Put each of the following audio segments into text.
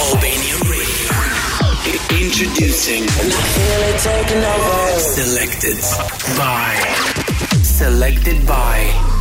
Albania Radio. Introducing. Selected by. Selected by.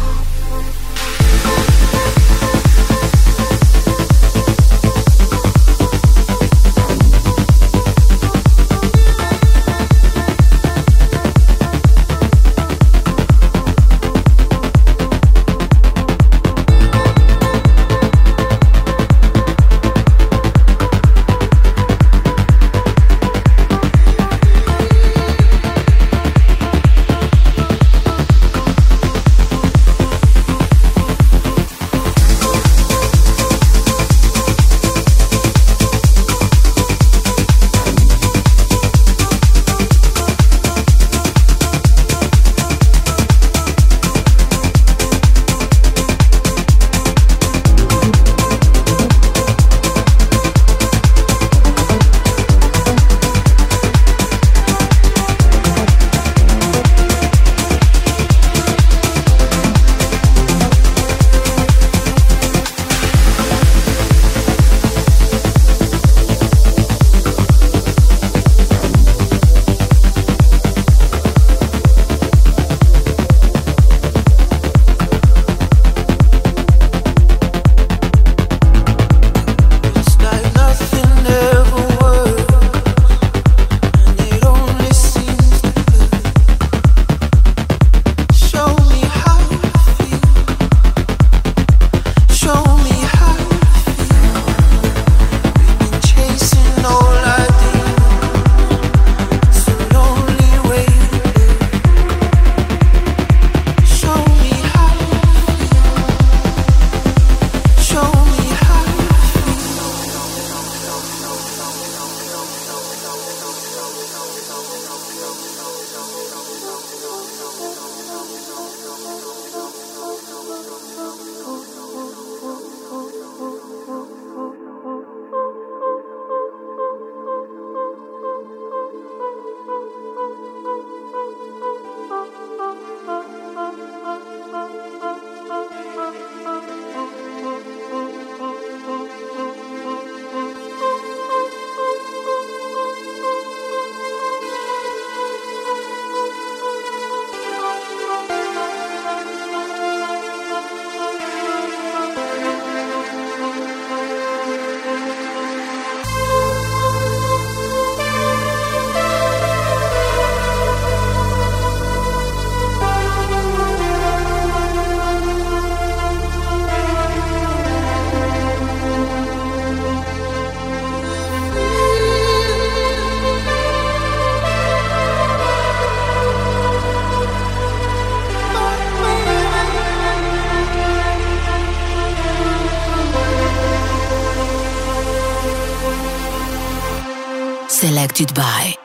Selected by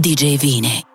DJ Vine.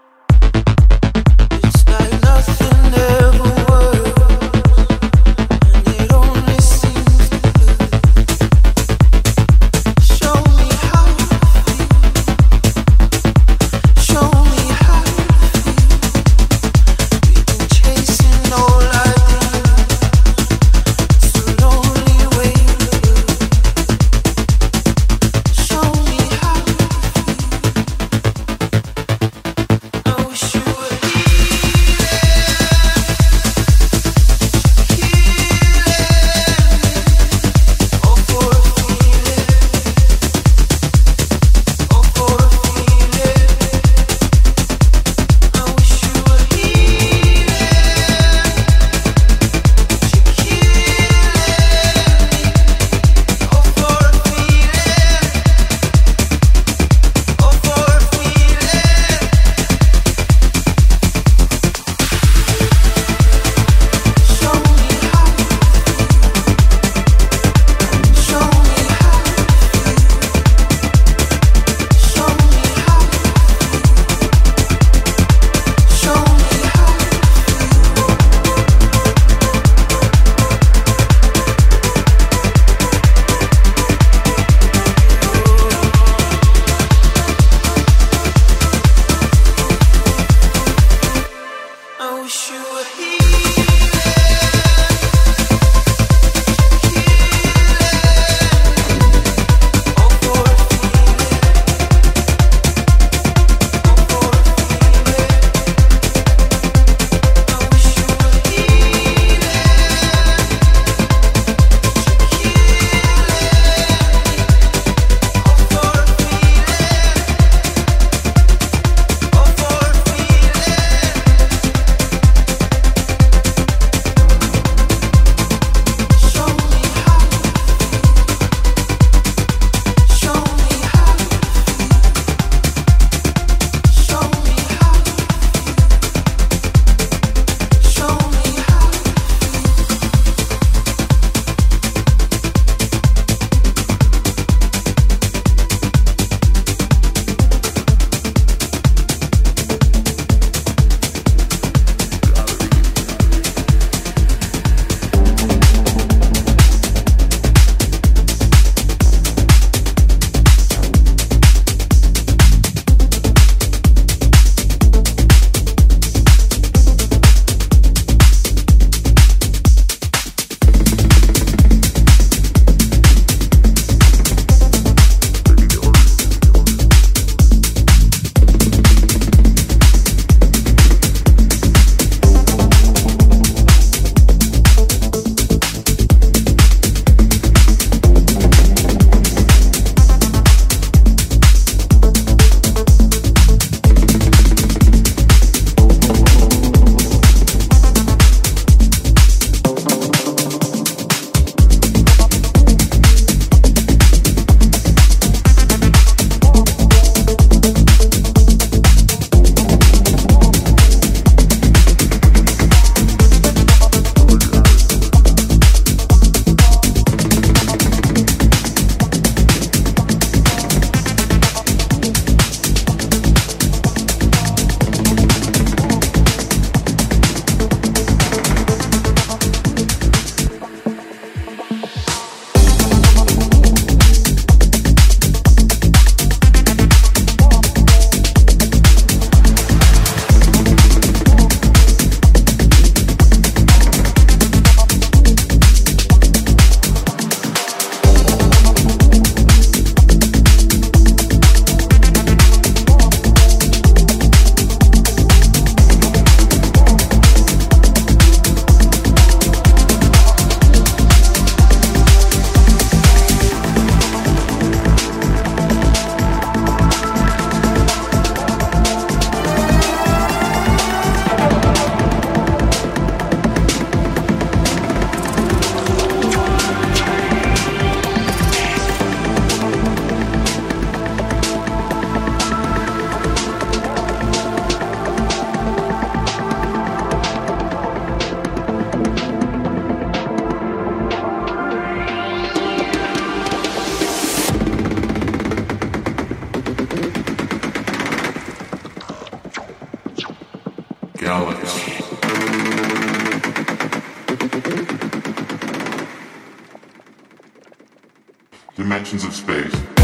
Dimensions of space.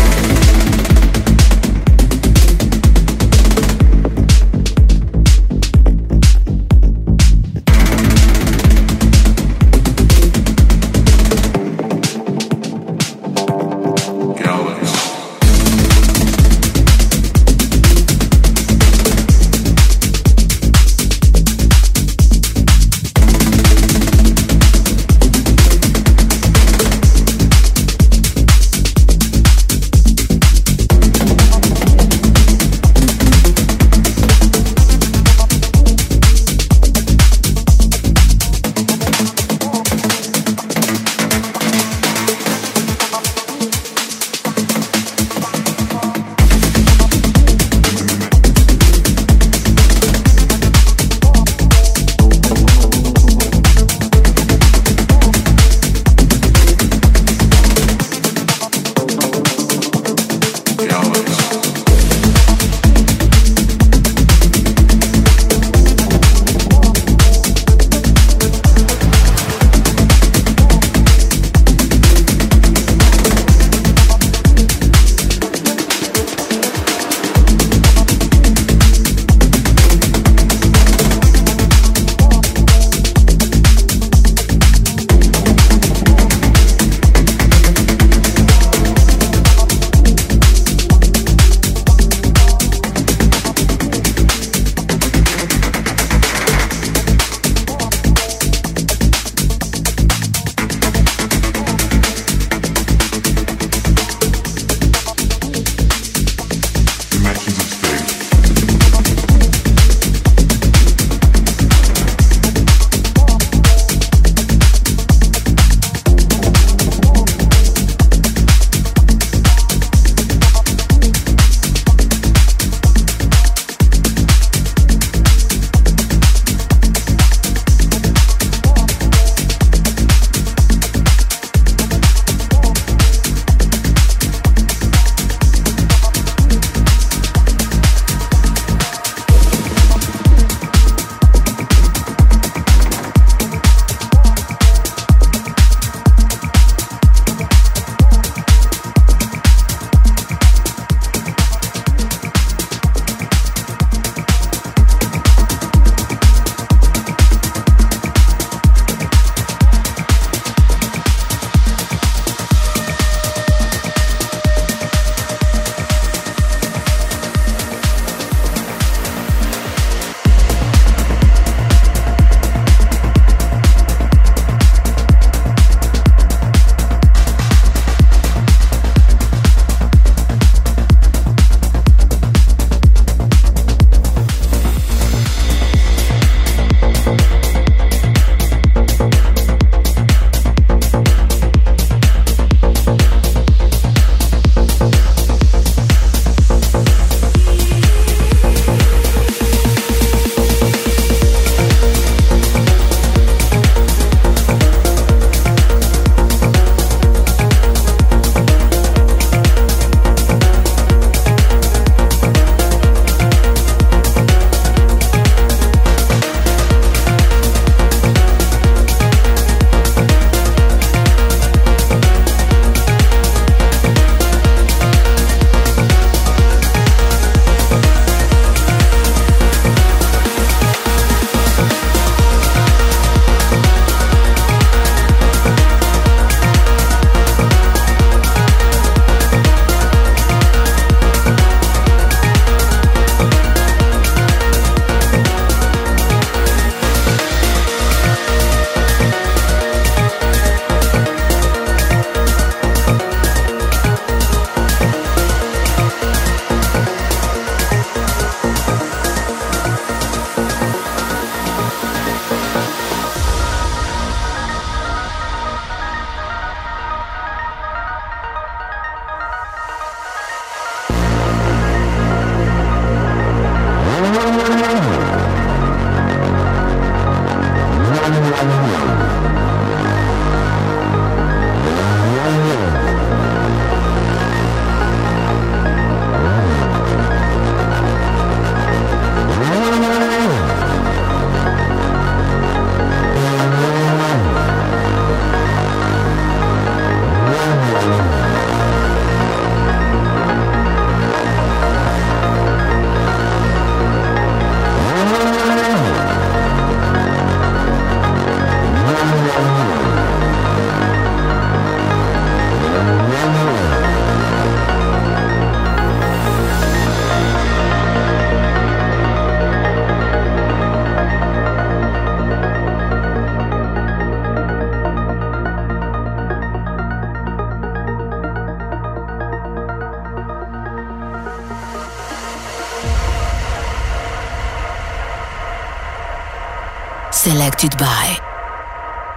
Selected by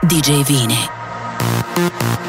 DJ Vini.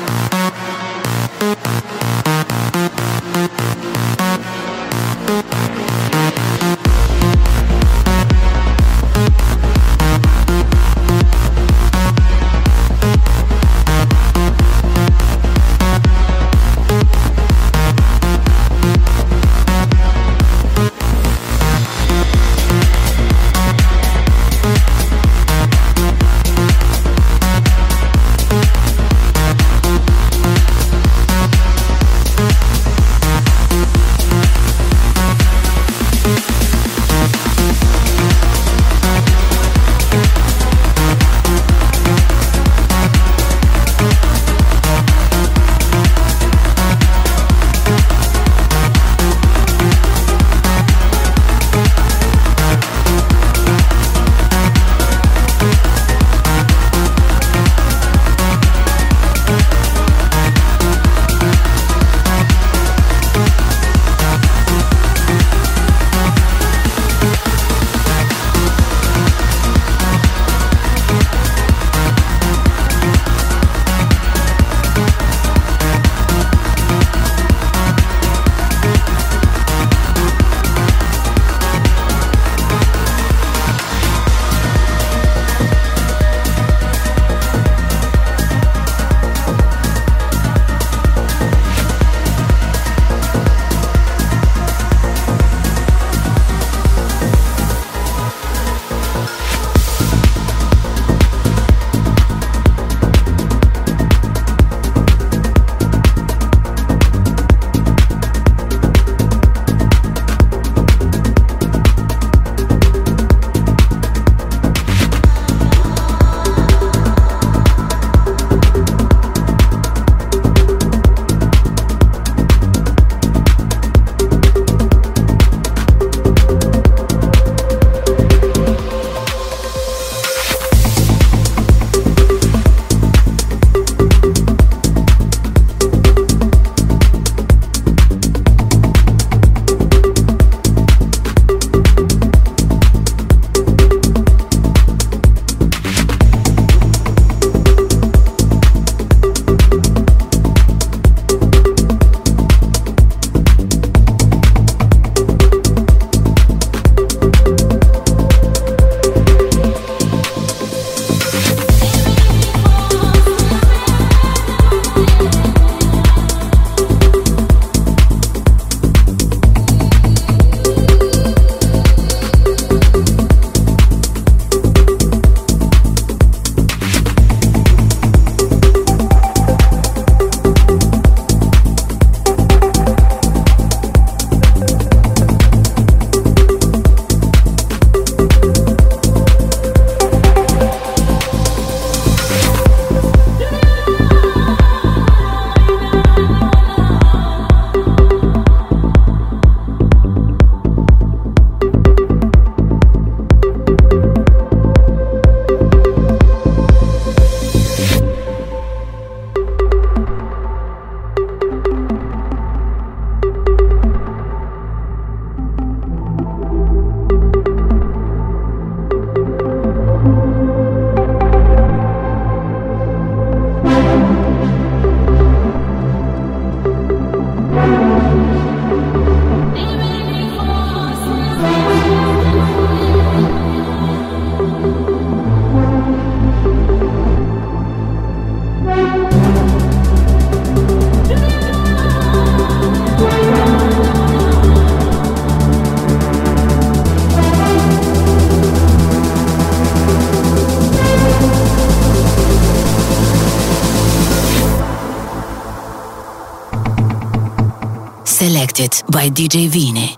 By DJ Vini.